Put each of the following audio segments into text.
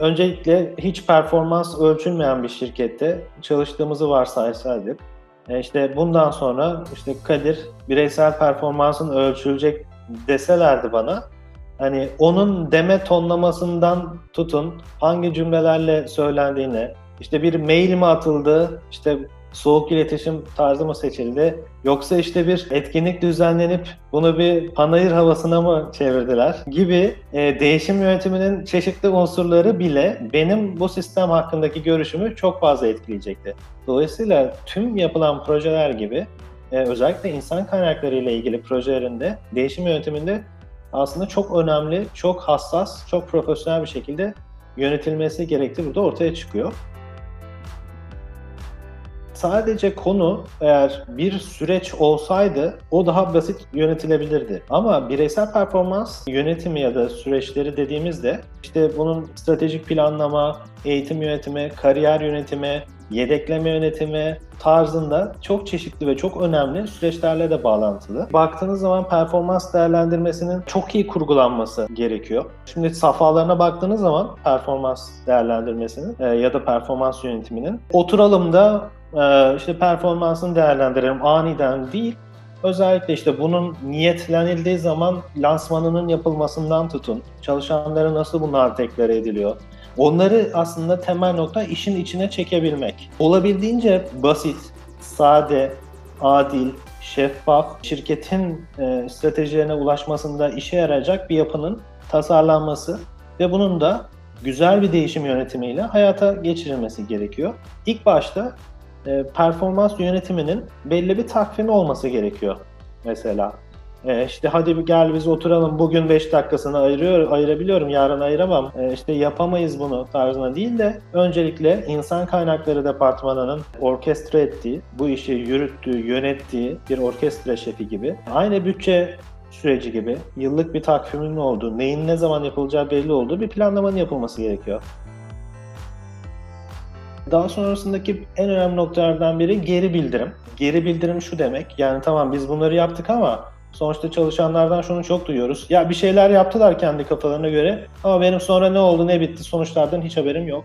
öncelikle hiç performans ölçülmeyen bir şirkette çalıştığımızı varsaysaydık, e, işte bundan sonra işte Kadir bireysel performansın ölçülecek deselerdi bana hani onun deme tonlamasından tutun hangi cümlelerle söylendiğine işte bir mail mi atıldı işte soğuk iletişim tarzı mı seçildi yoksa işte bir etkinlik düzenlenip bunu bir panayır havasına mı çevirdiler gibi e, değişim yönetiminin çeşitli unsurları bile benim bu sistem hakkındaki görüşümü çok fazla etkileyecekti. Dolayısıyla tüm yapılan projeler gibi e, özellikle insan kaynakları ile ilgili projelerinde değişim yönetiminde aslında çok önemli, çok hassas, çok profesyonel bir şekilde yönetilmesi gerektiği burada ortaya çıkıyor sadece konu eğer bir süreç olsaydı o daha basit yönetilebilirdi. Ama bireysel performans yönetimi ya da süreçleri dediğimizde işte bunun stratejik planlama, eğitim yönetimi, kariyer yönetimi, yedekleme yönetimi tarzında çok çeşitli ve çok önemli süreçlerle de bağlantılı. Baktığınız zaman performans değerlendirmesinin çok iyi kurgulanması gerekiyor. Şimdi safhalarına baktığınız zaman performans değerlendirmesinin e, ya da performans yönetiminin oturalım da işte performansını değerlendirelim aniden değil. Özellikle işte bunun niyetlenildiği zaman lansmanının yapılmasından tutun, çalışanlara nasıl bunlar tekrar ediliyor, Onları aslında temel nokta işin içine çekebilmek. Olabildiğince basit, sade, adil, şeffaf, şirketin e, stratejilerine ulaşmasında işe yarayacak bir yapının tasarlanması ve bunun da güzel bir değişim yönetimiyle hayata geçirilmesi gerekiyor. İlk başta e, performans yönetiminin belli bir takvimi olması gerekiyor mesela. E, işte hadi gel biz oturalım bugün 5 dakikasını ayırıyor, ayırabiliyorum yarın ayıramam. E, işte yapamayız bunu tarzına değil de öncelikle insan kaynakları departmanının orkestra ettiği, bu işi yürüttüğü, yönettiği bir orkestra şefi gibi aynı bütçe süreci gibi yıllık bir takvimin olduğu, neyin ne zaman yapılacağı belli olduğu bir planlamanın yapılması gerekiyor. Daha sonrasındaki en önemli noktalardan biri geri bildirim. Geri bildirim şu demek, yani tamam biz bunları yaptık ama Sonuçta çalışanlardan şunu çok duyuyoruz. Ya bir şeyler yaptılar kendi kafalarına göre ama benim sonra ne oldu ne bitti sonuçlardan hiç haberim yok.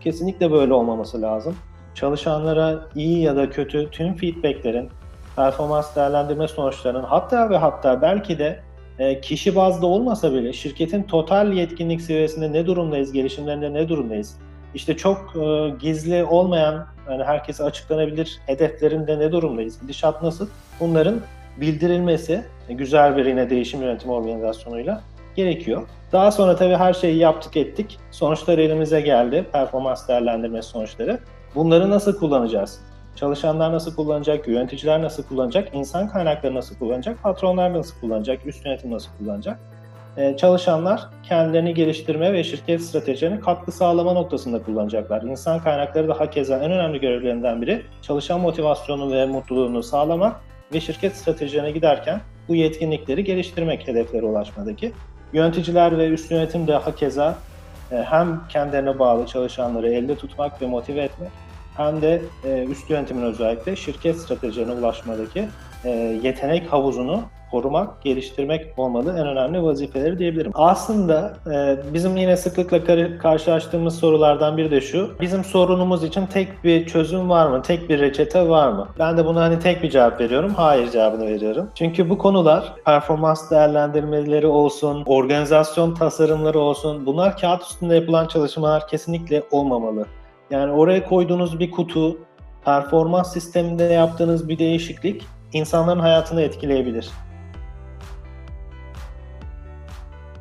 Kesinlikle böyle olmaması lazım. Çalışanlara iyi ya da kötü tüm feedbacklerin, performans değerlendirme sonuçlarının hatta ve hatta belki de e, kişi bazda olmasa bile şirketin total yetkinlik seviyesinde ne durumdayız, gelişimlerinde ne durumdayız? İşte çok e, gizli olmayan, yani herkese açıklanabilir hedeflerinde ne durumdayız, gidişat nasıl? Bunların bildirilmesi güzel bir yine değişim yönetim organizasyonuyla gerekiyor. Daha sonra tabii her şeyi yaptık ettik. Sonuçlar elimize geldi. Performans değerlendirme sonuçları. Bunları nasıl kullanacağız? Çalışanlar nasıl kullanacak? Yöneticiler nasıl kullanacak? insan kaynakları nasıl kullanacak? Patronlar nasıl kullanacak? Üst yönetim nasıl kullanacak? Ee, çalışanlar kendilerini geliştirme ve şirket stratejilerine katkı sağlama noktasında kullanacaklar. İnsan kaynakları da hakeza en önemli görevlerinden biri çalışan motivasyonu ve mutluluğunu sağlamak ve şirket stratejilerine giderken bu yetkinlikleri geliştirmek hedeflere ulaşmadaki. Yöneticiler ve üst yönetim de hakeza e, hem kendilerine bağlı çalışanları elde tutmak ve motive etmek hem de e, üst yönetimin özellikle şirket stratejilerine ulaşmadaki e, yetenek havuzunu korumak, geliştirmek olmalı en önemli vazifeleri diyebilirim. Aslında e, bizim yine sıklıkla karşılaştığımız sorulardan biri de şu. Bizim sorunumuz için tek bir çözüm var mı? Tek bir reçete var mı? Ben de buna hani tek bir cevap veriyorum. Hayır cevabını veriyorum. Çünkü bu konular performans değerlendirmeleri olsun, organizasyon tasarımları olsun bunlar kağıt üstünde yapılan çalışmalar kesinlikle olmamalı. Yani oraya koyduğunuz bir kutu, performans sisteminde yaptığınız bir değişiklik insanların hayatını etkileyebilir.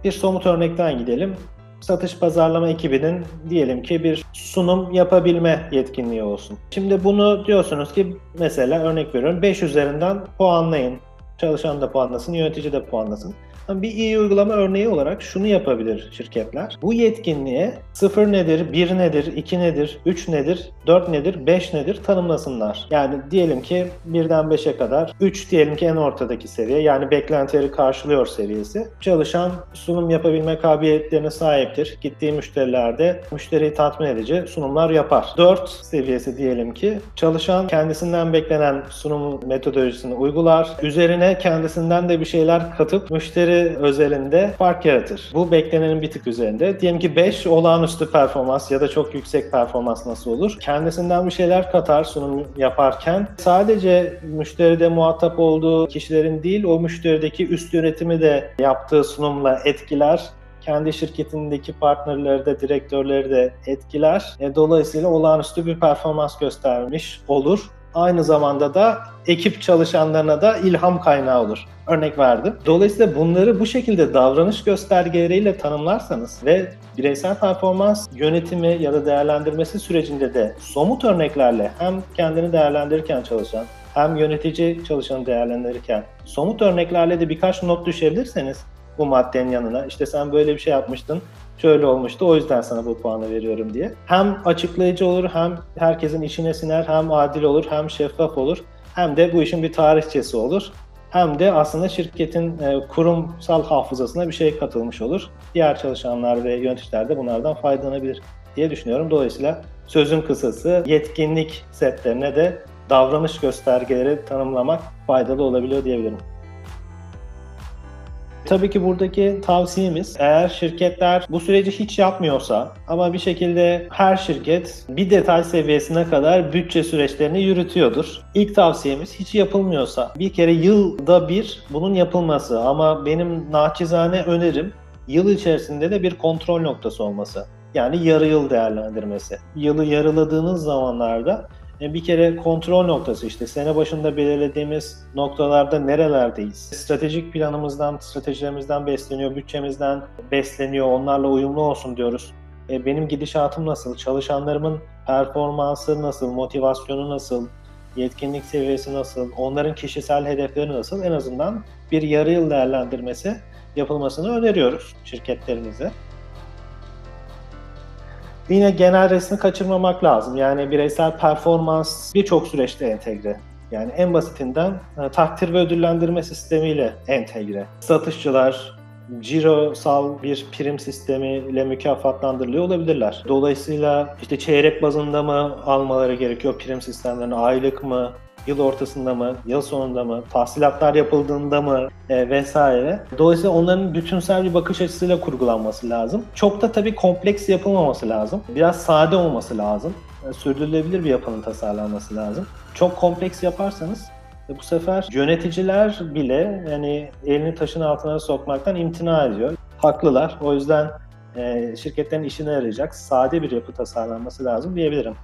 Bir somut örnekten gidelim. Satış pazarlama ekibinin diyelim ki bir sunum yapabilme yetkinliği olsun. Şimdi bunu diyorsunuz ki mesela örnek veriyorum 5 üzerinden puanlayın. Çalışan da puanlasın, yönetici de puanlasın. Bir iyi uygulama örneği olarak şunu yapabilir şirketler. Bu yetkinliğe 0 nedir, 1 nedir, 2 nedir, 3 nedir, 4 nedir, 5 nedir tanımlasınlar. Yani diyelim ki 1'den 5'e kadar 3 diyelim ki en ortadaki seviye yani beklentileri karşılıyor seviyesi. Çalışan sunum yapabilme kabiliyetlerine sahiptir. Gittiği müşterilerde müşteriyi tatmin edici sunumlar yapar. 4 seviyesi diyelim ki çalışan kendisinden beklenen sunum metodolojisini uygular. Üzerine kendisinden de bir şeyler katıp müşteri özelinde fark yaratır. Bu beklenenin bir tık üzerinde. Diyelim ki 5 olağanüstü performans ya da çok yüksek performans nasıl olur? Kendisinden bir şeyler katar sunum yaparken sadece müşteride muhatap olduğu kişilerin değil o müşterideki üst yönetimi de yaptığı sunumla etkiler kendi şirketindeki partnerleri de, direktörleri de etkiler. E, dolayısıyla olağanüstü bir performans göstermiş olur. Aynı zamanda da ekip çalışanlarına da ilham kaynağı olur. Örnek verdim. Dolayısıyla bunları bu şekilde davranış göstergeleriyle tanımlarsanız ve bireysel performans yönetimi ya da değerlendirmesi sürecinde de somut örneklerle hem kendini değerlendirirken çalışan hem yönetici çalışanı değerlendirirken somut örneklerle de birkaç not düşebilirseniz bu maddenin yanına. İşte sen böyle bir şey yapmıştın, şöyle olmuştu o yüzden sana bu puanı veriyorum diye. Hem açıklayıcı olur, hem herkesin içine siner, hem adil olur, hem şeffaf olur, hem de bu işin bir tarihçesi olur. Hem de aslında şirketin e, kurumsal hafızasına bir şey katılmış olur. Diğer çalışanlar ve yöneticiler de bunlardan faydalanabilir diye düşünüyorum. Dolayısıyla sözün kısası yetkinlik setlerine de davranış göstergeleri tanımlamak faydalı olabiliyor diyebilirim. Tabii ki buradaki tavsiyemiz eğer şirketler bu süreci hiç yapmıyorsa ama bir şekilde her şirket bir detay seviyesine kadar bütçe süreçlerini yürütüyordur. İlk tavsiyemiz hiç yapılmıyorsa bir kere yılda bir bunun yapılması ama benim naçizane önerim yıl içerisinde de bir kontrol noktası olması. Yani yarı yıl değerlendirmesi. Yılı yarıladığınız zamanlarda bir kere kontrol noktası işte sene başında belirlediğimiz noktalarda nerelerdeyiz? Stratejik planımızdan, stratejilerimizden besleniyor, bütçemizden besleniyor, onlarla uyumlu olsun diyoruz. E, benim gidişatım nasıl? Çalışanlarımın performansı nasıl? Motivasyonu nasıl? Yetkinlik seviyesi nasıl? Onların kişisel hedefleri nasıl? En azından bir yarı yıl değerlendirmesi yapılmasını öneriyoruz şirketlerimize yine genel resmi kaçırmamak lazım. Yani bireysel performans birçok süreçte entegre. Yani en basitinden e, takdir ve ödüllendirme sistemiyle entegre. Satışçılar cirosal bir prim sistemiyle mükafatlandırılıyor olabilirler. Dolayısıyla işte çeyrek bazında mı almaları gerekiyor prim sistemlerini, aylık mı, yıl ortasında mı, yıl sonunda mı, tahsilatlar yapıldığında mı e, vesaire. Dolayısıyla onların bütünsel bir bakış açısıyla kurgulanması lazım. Çok da tabii kompleks yapılmaması lazım. Biraz sade olması lazım. E, sürdürülebilir bir yapının tasarlanması lazım. Çok kompleks yaparsanız e, bu sefer yöneticiler bile yani elini taşın altına sokmaktan imtina ediyor. Haklılar. O yüzden e, şirketlerin işine yarayacak sade bir yapı tasarlanması lazım diyebilirim.